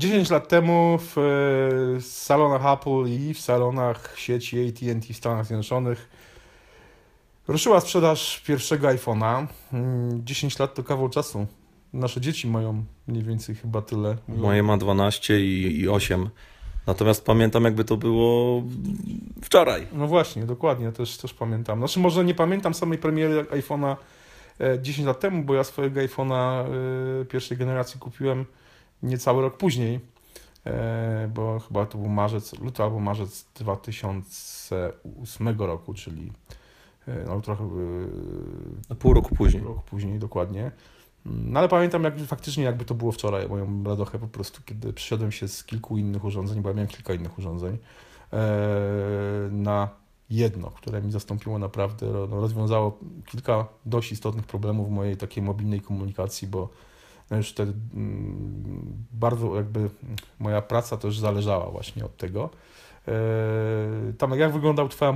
10 lat temu w e, salonach Apple i w salonach sieci AT&T w Stanach Zjednoczonych ruszyła sprzedaż pierwszego iPhone'a. Mm, 10 lat to kawał czasu. Nasze dzieci mają mniej więcej chyba tyle. Moje ma 12 i, i 8. Natomiast pamiętam, jakby to było wczoraj. No właśnie, dokładnie, też, też pamiętam. Znaczy, może nie pamiętam samej premiery iPhone'a e, 10 lat temu, bo ja swojego iPhone'a e, pierwszej generacji kupiłem niecały rok później, e, bo chyba to był marzec, luty albo marzec 2008 roku, czyli e, no, trochę e, Pół roku później. rok później dokładnie. No ale pamiętam jak, faktycznie jakby to było wczoraj, moją radochę po prostu, kiedy przyszedłem się z kilku innych urządzeń, bo ja miałem kilka innych urządzeń, na jedno, które mi zastąpiło naprawdę, no, rozwiązało kilka dość istotnych problemów w mojej takiej mobilnej komunikacji, bo no już wtedy mm, bardzo jakby moja praca też zależała właśnie od tego. E, Tam jak wyglądał twoja,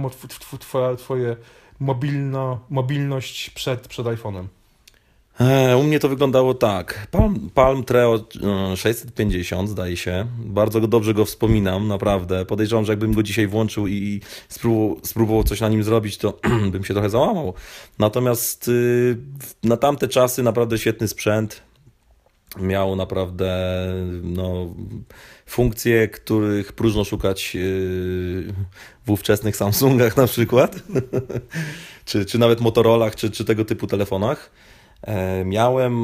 twoja, twoje mobilno, mobilność przed, przed iPhone'em? E, U mnie to wyglądało tak. Palm, Palm Treo e, 650, zdaje się. Bardzo dobrze go wspominam, naprawdę. Podejrzewam, że jakbym go dzisiaj włączył i spróbował, spróbował coś na nim zrobić, to bym się trochę załamał. Natomiast y, na tamte czasy naprawdę świetny sprzęt. Miał naprawdę no, funkcje, których próżno szukać y, w ówczesnych Samsungach na przykład, czy, czy nawet Motorolach, czy, czy tego typu telefonach. E, Miałem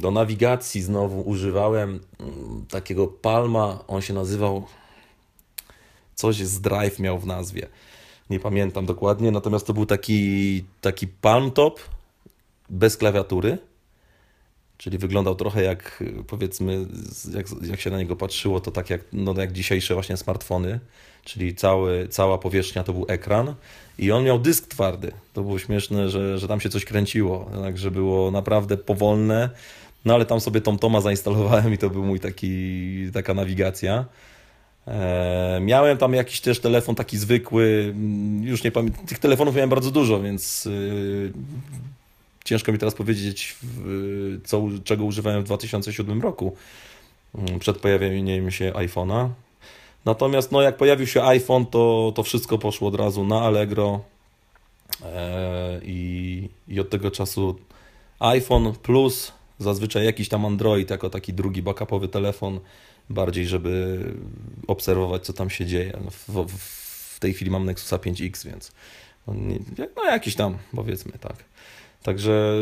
do nawigacji znowu używałem mm, takiego Palma, on się nazywał coś z Drive miał w nazwie. Nie pamiętam dokładnie, natomiast to był taki, taki Palm Top bez klawiatury. Czyli wyglądał trochę jak powiedzmy, jak, jak się na niego patrzyło, to tak jak, no, jak dzisiejsze właśnie smartfony, czyli cały, cała powierzchnia to był ekran i on miał dysk twardy. To było śmieszne, że, że tam się coś kręciło, także było naprawdę powolne, no ale tam sobie TomToma zainstalowałem i to był mój taki, taka nawigacja. E, miałem tam jakiś też telefon taki zwykły, mm, już nie pamiętam, tych telefonów miałem bardzo dużo, więc y, ciężko mi teraz powiedzieć, co, czego używałem w 2007 roku, mm, przed pojawieniem się iPhone'a. Natomiast no, jak pojawił się iPhone, to, to wszystko poszło od razu na Allegro e, i, i od tego czasu iPhone plus zazwyczaj jakiś tam Android jako taki drugi backupowy telefon, bardziej żeby obserwować, co tam się dzieje. No, W, w, tej chwili mam Nexusa 5X, więc no, no jakiś tam, powiedzmy, tak. Także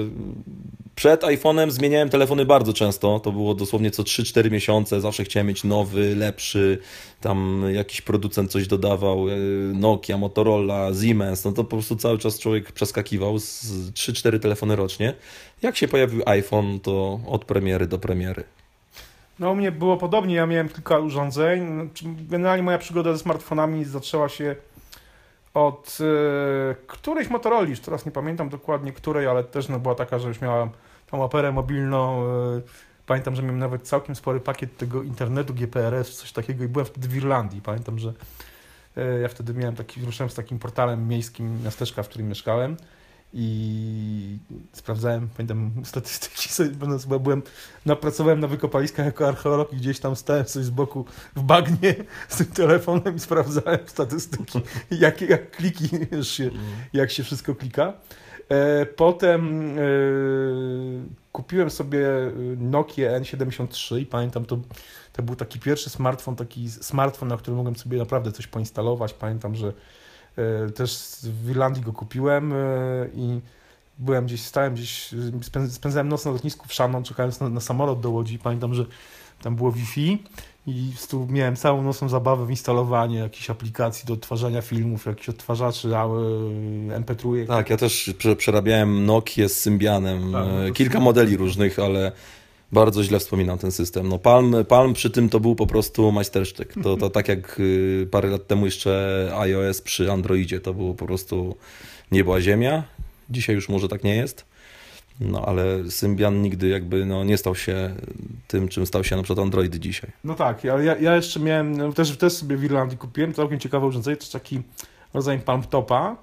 przed iPhone'em zmieniałem telefony bardzo często. To było dosłownie co 3-4 miesiące. Zawsze chciałem mieć nowy, lepszy. Tam jakiś producent coś dodawał. e, Nokia, Motorola, Siemens. No to po prostu cały czas człowiek przeskakiwał z 3-4 telefony rocznie. Jak się pojawił iPhone, to od premiery do premiery. No u mnie było podobnie, ja miałem kilka urządzeń. Generalnie moja przygoda ze smartfonami zaczęła się od e, którejś Motorola, teraz nie pamiętam dokładnie której, ale też no, była taka, że już miałem tą operę mobilną. E, pamiętam, że miałem nawet całkiem spory pakiet tego internetu GPRS, coś takiego i byłem wtedy w Irlandii. Pamiętam, że e, ja wtedy miałem taki, ruszyłem z takim portalem miejskim miasteczka, w którym mieszkałem i sprawdzałem, pamiętam statystyki, sobie, będąc, byłem, napracowałem na wykopaliskach jako archeolog i gdzieś tam stałem coś z boku w bagnie z tym telefonem i sprawdzałem statystyki, jakie jak kliki, się, jak się wszystko klika. E, Potem e, kupiłem sobie Nokia N73 i pamiętam, to, to był taki pierwszy smartfon, taki smartfon, na którym mogłem sobie naprawdę coś poinstalować. Pamiętam, że e, też w Irlandii go kupiłem e, i byłem gdzieś, stałem gdzieś, spę- spędzałem noc na lotnisku w Shannon, czekając na, na samolot do Łodzi. Pamiętam, że tam było Wi-Fi i tu miałem całą nocną zabawę w instalowanie jakichś aplikacji do odtwarzania filmów, jakichś odtwarzaczy e, MP3. Tak, ja też prze- przerabiałem Nokię z Symbianem. Tak, no e, Kilka modeli różnych, ale bardzo źle wspominam ten system. No Palm, Palm przy tym to był po prostu majstersztyk. To, to tak jak y, parę lat temu jeszcze iOS przy Androidzie, to było po prostu niebo a ziemia. Dzisiaj już może tak nie jest. No ale Symbian nigdy jakby no, nie stał się tym, czym stał się na przykład Android dzisiaj. No tak, ale ja, ja jeszcze miałem, no też, też sobie w Irlandii kupiłem całkiem ciekawe urządzenie, to jest taki rodzaj palm topa,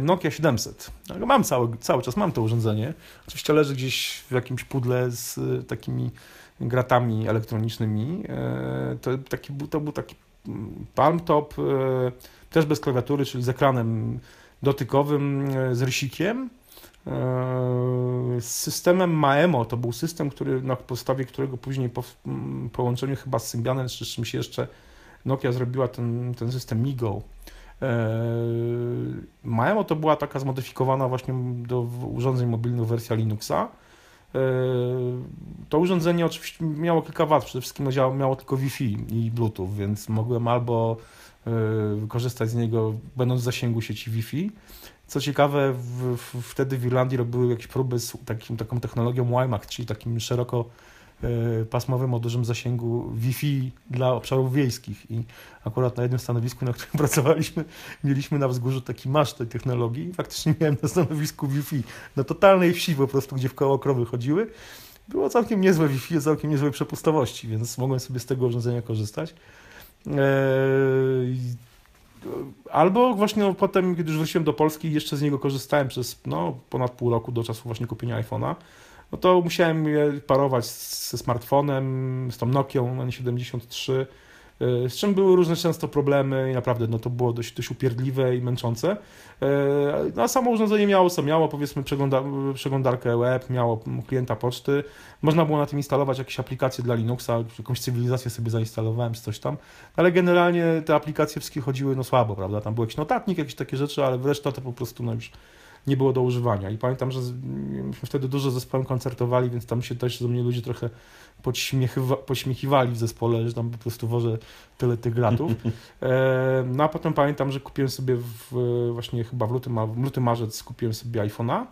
Nokia 700. No, Mam cały, cały czas, mam to urządzenie. Oczywiście leży gdzieś w jakimś pudle z e, takimi gratami elektronicznymi. E, to, taki, to był taki mm, Palm Top, e, też bez klawiatury, czyli z ekranem dotykowym, z rysikiem. Z systemem Maemo, to był system, który, na podstawie którego później po mm, połączeniu chyba z Symbianem czy czymś jeszcze Nokia zrobiła ten, ten system MiGo. Maemo to była taka zmodyfikowana właśnie do urządzeń mobilnych wersja Linuxa. To urządzenie oczywiście miało kilka wad, przede wszystkim miało tylko Wi-Fi i Bluetooth, więc mogłem albo korzystać z niego będąc w zasięgu sieci Wi-Fi. Co ciekawe, w, w, wtedy w Irlandii robiły jakieś próby z takim, taką technologią WiMAX, czyli takim szeroko E, pasmowym o dużym zasięgu Wi-Fi dla obszarów wiejskich i akurat na jednym stanowisku, na którym pracowaliśmy, mieliśmy na wzgórzu taki masz tej technologii. Faktycznie miałem na stanowisku Wi-Fi na totalnej wsi po prostu, gdzie w koło krowy chodziły. Było całkiem niezłe Wi-Fi, całkiem niezłej przepustowości, więc mogłem sobie z tego urządzenia korzystać. Eee, albo właśnie potem, kiedy już wróciłem do Polski, jeszcze z niego korzystałem przez no, ponad pół roku do czasu właśnie kupienia iPhone'a no to musiałem je parować ze smartfonem, z tą Nokią N73, y, z czym były różne często problemy i naprawdę no, to było dość, dość upierdliwe i męczące. No, a samo urządzenie miało co miało, powiedzmy przegląda, przeglądarkę web, miało klienta poczty, można było na tym instalować jakieś aplikacje dla Linuxa, jakąś cywilizację sobie zainstalowałem, coś tam, ale generalnie te aplikacje wszystkie chodziły no słabo, prawda, tam był jakiś notatnik, jakieś takie rzeczy, ale wreszcie to po prostu no już nie było do używania. I pamiętam, że myśmy wtedy dużo zespołem koncertowali, więc tam się też do mnie ludzie trochę pośmiechiwali w zespole, że tam po prostu wożę tyle tych gratów. E, no a potem pamiętam, że kupiłem sobie w, właśnie chyba w lutym, w lutym marzec kupiłem sobie iPhone'a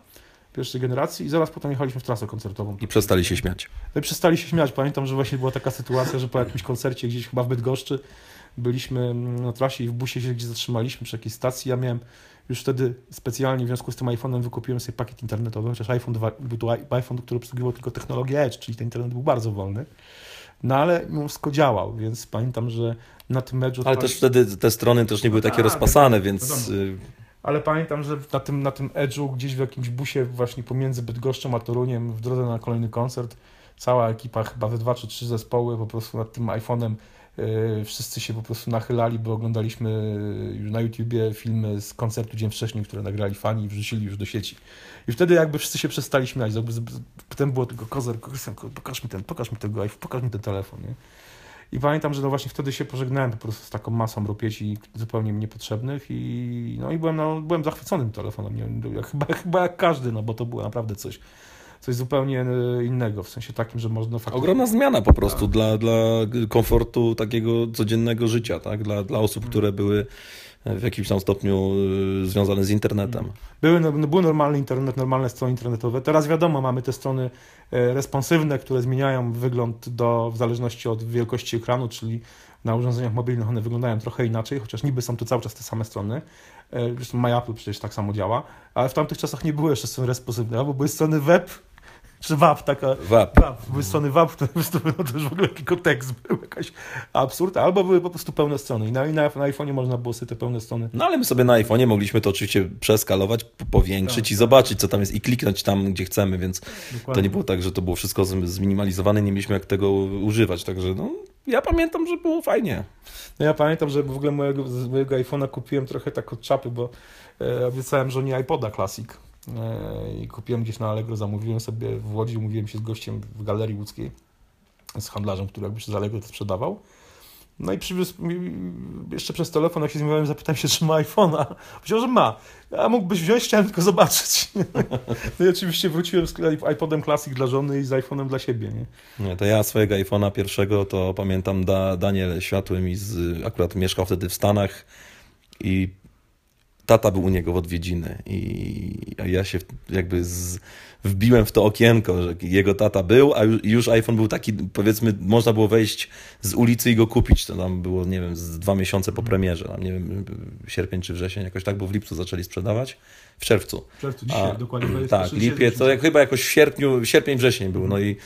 pierwszej generacji i zaraz potem jechaliśmy w trasę koncertową. I przestali się śmiać. No i przestali się śmiać. Pamiętam, że właśnie była taka sytuacja, że po jakimś koncercie gdzieś chyba w Bydgoszczy byliśmy na trasie i w busie się gdzieś zatrzymaliśmy przy jakiejś stacji. Ja miałem już wtedy specjalnie w związku z tym iPhone'em wykupiłem sobie pakiet internetowy, chociaż iPhone 2, był to iPhone, który obsługiwał tylko technologię Edge, czyli ten internet był bardzo wolny. No ale wszystko działał, więc pamiętam, że na tym Edge'u... Ale też wtedy te strony też nie były takie A, rozpasane, tak, więc... Y, ale pamiętam, że na tym, na tym Edge'u gdzieś w jakimś busie właśnie pomiędzy Bydgoszczą a Toruniem w drodze na kolejny koncert cała ekipa, chyba we dwa czy trzy zespoły po prostu nad tym iPhone'em wszyscy się po prostu nachylali, bo oglądaliśmy już na YouTubie filmy z koncertu dzień wcześniej, które nagrali fani i wrzucili już do sieci. I wtedy jakby wszyscy się przestali śmiać. Potem było tylko kozer, pokaż mi ten, pokaż mi tego iPhone, pokaż mi ten telefon. Nie? I pamiętam, że no właśnie wtedy się pożegnałem po prostu z taką masą rupieci zupełnie mi niepotrzebnych i, no i byłem, no, byłem zachwyconym telefonem. Nie, chyba, chyba jak każdy, no bo to było naprawdę coś coś zupełnie e, innego, w sensie takim, że można faktycznie... Ogromna zmiana po prostu tak. dla, dla komfortu takiego codziennego życia, tak? Dla, dla osób, hmm. które były w jakimś tam stopniu e, związane z internetem. Były, no, był normalny internet, normalne strony internetowe. Teraz wiadomo, mamy te strony e, responsywne, które zmieniają wygląd do, w zależności od wielkości ekranu, czyli na urządzeniach mobilnych one wyglądają trochę inaczej, chociaż niby są to cały czas te same strony. Zresztą MyApple przecież tak samo działa, ale w tamtych czasach nie były jeszcze strony responsywne, bo były strony web, czy WAP, taka. WAP. WAP strony WAP, które no to już w ogóle tylko tekst był jakiś absurd, albo były po prostu pełne strony. I na, na, na iPhone'ie można było sobie te pełne strony. No ale my sobie na iPhone'ie mogliśmy to oczywiście przeskalować, powiększyć tak, i tak. zobaczyć, co tam jest, i kliknąć tam, gdzie chcemy, więc Dokładnie. to nie było tak, że to było wszystko zminimalizowane, nie mieliśmy jak tego używać. Także no, ja pamiętam, że było fajnie. No ja pamiętam, że w ogóle mojego, mojego iPhone'a kupiłem trochę tak od czapy, bo e, obiecałem żonie iPoda Classic i kupiłem gdzieś na Allegro, zamówiłem sobie w Łodzi, umówiłem się z gościem w Galerii Łódzkiej, z handlarzem, który jakby przez Allegro to sprzedawał. No i przywiózł jeszcze przez telefon, jak się zmawiałem, zapytałem się, czy ma iPhone'a. Powiedział, że ma. A mógłbyś wziąć, chciałem tylko zobaczyć. No i oczywiście wróciłem z iPodem Classic dla żony i z iPhone'em dla siebie. Nie? nie to ja swojego iPhone'a pierwszego to pamiętam, da, Daniel Światły mi z, akurat mieszkał wtedy w Stanach i tata był u niego w odwiedziny i ja się jakby z, wbiłem w to okienko, że jego tata był, a już iPhone był taki, powiedzmy, można było wejść z ulicy i go kupić. To tam było, nie wiem, z dwa miesiące po premierze, tam, nie wiem, sierpień czy wrzesień, jakoś tak, bo w lipcu zaczęli sprzedawać. W czerwcu. W czerwcu, dzisiaj, a, dokładnie. Tak, lipiec, to jak, chyba jakoś w sierpniu, sierpień, wrzesień był, no i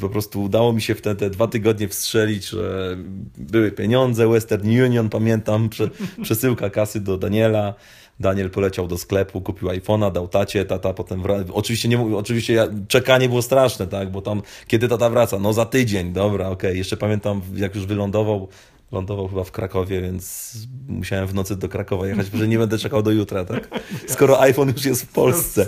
po prostu udało mi się w te, te dwa tygodnie wstrzelić, że były pieniądze, Western Union, pamiętam, prze, przesyłka kasy do Daniela, Daniel poleciał do sklepu, kupił iPhone'a, dał tacie, tata potem wra... Oczywiście, nie, oczywiście ja, czekanie było straszne, tak, bo tam, kiedy tata wraca? No za tydzień, dobra, okej. Okay. Jeszcze pamiętam, jak już wylądował, lądował chyba w Krakowie, więc musiałem w nocy do Krakowa jechać, że nie będę czekał do jutra, tak? Skoro iPhone już jest w Polsce.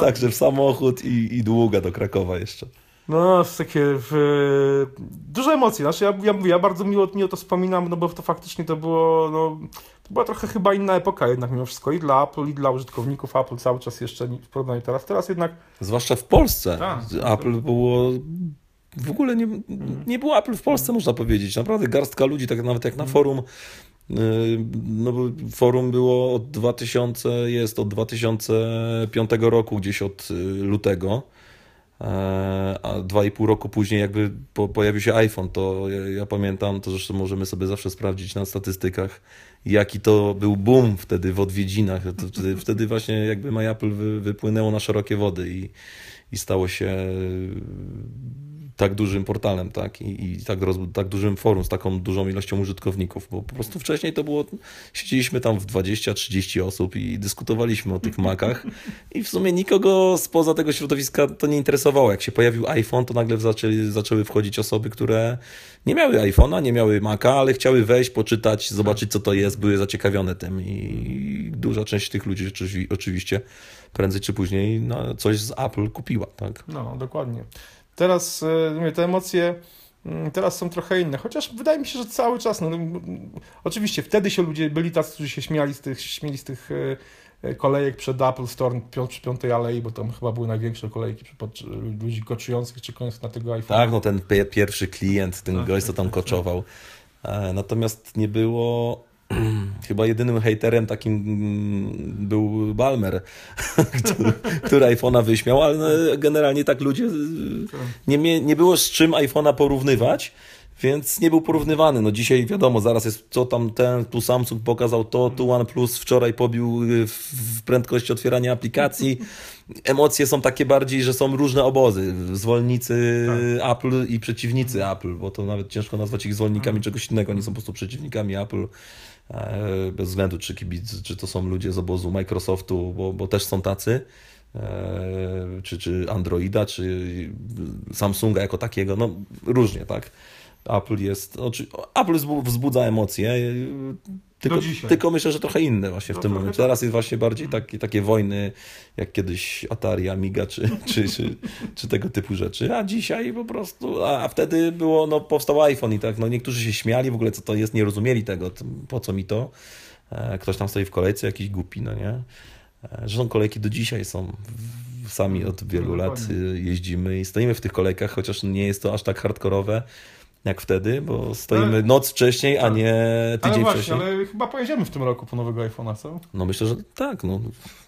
Także w samochód i, i długa do Krakowa jeszcze. No, takie w, duże emocje. Znaczy, ja, ja mówię, ja bardzo miło, miło to wspominam, no bo to faktycznie to było, no, to była trochę chyba inna epoka jednak mimo wszystko i dla Apple, i dla użytkowników Apple cały czas jeszcze w porównaniu teraz. Teraz jednak... Zwłaszcza w Polsce. Tak, Apple było w ogóle nie, nie było Apple w Polsce, można powiedzieć. Naprawdę garstka ludzi, tak nawet jak na mhm. forum. Y, no, forum było od 2000, jest od 2005 roku, gdzieś od y, lutego. E, a dwa i pół roku później jakby po, pojawił się iPhone, to ja, ja, pamiętam, to zresztą możemy sobie zawsze sprawdzić na statystykach, jaki to był boom wtedy w odwiedzinach. Wtedy, wtedy właśnie jakby MyApple wy, wypłynęło na szerokie wody i, i stało się tak dużym portalem, tak, i, i tak, roz, tak dużym forum, z taką dużą ilością użytkowników, bo po prostu wcześniej to było, siedzieliśmy tam w 20-30 osób i dyskutowaliśmy o tych makach i w sumie nikogo spoza tego środowiska to nie interesowało. Jak się pojawił iPhone, to nagle zaczęli, zaczęły wchodzić osoby, które nie miały iPhone'a, nie miały Maca, ale chciały wejść, poczytać, zobaczyć co to jest, były zaciekawione tym i duża część tych ludzi oczywiście prędzej czy później no, coś z Apple kupiła, tak? No, dokładnie. Teraz e, mówię, te emocje mm, teraz są trochę inne, chociaż wydaje mi się, że cały czas, no, oczywiście wtedy się ludzie, byli tacy, którzy się śmiali z tych, śmieli z tych e, e, kolejek przed Apple Store przy Piątej Alei, bo tam chyba były największe kolejki ludzi koczujących, czekających na tego iPhone. Tak, no ten pierwszy klient, ten tak, gość, co tam tak, tak, koczował. Natomiast nie było chyba jedynym haterem takim był Balmer, który, który iPhone'a wyśmiał, ale no, generalnie tak ludzie nie, nie było z czym iPhone'a porównywać. Więc nie był porównywany. No dzisiaj wiadomo, zaraz jest co tam ten, tu Samsung pokazał to, tu OnePlus wczoraj pobił y, w prędkości otwierania aplikacji. Emocje są takie bardziej, że są różne obozy. Zwolennicy tak. Apple i przeciwnicy Apple, bo to nawet ciężko nazwać ich zwolennikami czegoś innego, oni są po prostu przeciwnikami Apple. E, bez względu czy kibic, czy to są ludzie z obozu Microsoftu, bo, bo też są tacy, e, czy, czy Androida, czy Samsunga jako takiego, no różnie, tak. Apple jest, Apple wzbudza emocje, tylko, tylko myślę, że trochę inne właśnie w no tym momencie. Tak. Teraz jest właśnie bardziej takie, takie wojny, jak kiedyś Atari, Amiga, czy, czy, czy, czy, tego typu rzeczy. A dzisiaj po prostu, a, wtedy było, no powstał iPhone i tak, no niektórzy się śmiali w ogóle, co to jest, nie rozumieli tego, po co mi to. E, ktoś tam stoi w kolejce, jakiś głupi, no nie? E, zresztą kolejki do dzisiaj są sami od wielu lat jeździmy i stoimy w tych kolejkach, chociaż nie jest to aż tak hardkorowe jak wtedy, bo stoimy ale, noc wcześniej, a nie tydzień ale właśnie, wcześniej. Ale chyba pojedziemy w tym roku po nowego iPhone'a, co? No myślę, że tak. No.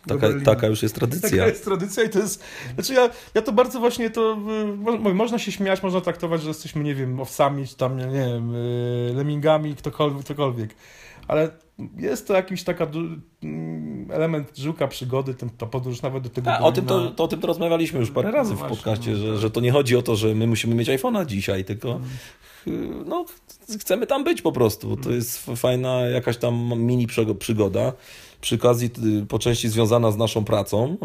Taka, taka już jest tradycja. Taka jest tradycja i to jest... Znaczy ja, ja to bardzo właśnie to... Można się śmiać, można traktować, że jesteśmy, nie wiem, owcami, czy tam, nie wiem, y, lemmingami, ktokolwiek, ktokolwiek. Ale jest to jakiś taka mm, element żyłka przygody, ta podróż nawet do tego. A, o, tym to, to, o tym to rozmawialiśmy już parę razy no w podcaście, no, że, tak. że to nie chodzi o to, że my musimy mieć iPhone'a dzisiaj, tylko hmm. no, chcemy tam być po prostu. To hmm. jest fajna jakaś tam mini przygoda. Przy okazji y, po części związana z naszą pracą,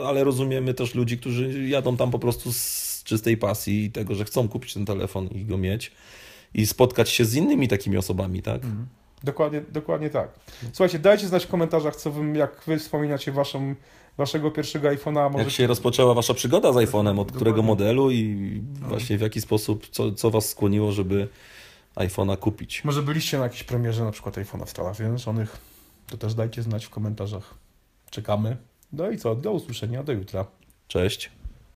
y, ale rozumiemy też ludzi, którzy jadą tam po prostu z czystej pasji i tego, że chcą kupić ten telefon i go mieć i spotkać się z innymi takimi osobami, tak? Hmm. Dokładnie, dokładnie tak. Słuchajcie, dajcie znać w komentarzach, co wy, jak wy wspominacie waszą, waszego pierwszego iPhone'a. Może... Jak się rozpoczęła wasza przygoda z iPhone'em, od którego modelu i właśnie w jaki sposób, co, co was skłoniło, żeby iPhone'a kupić. Może byliście na jakiejś premierze na przykład iPhone'a w Stanach Zjednoczonych, to też dajcie znać w komentarzach. Czekamy. No i co, do usłyszenia, do jutra. Cześć.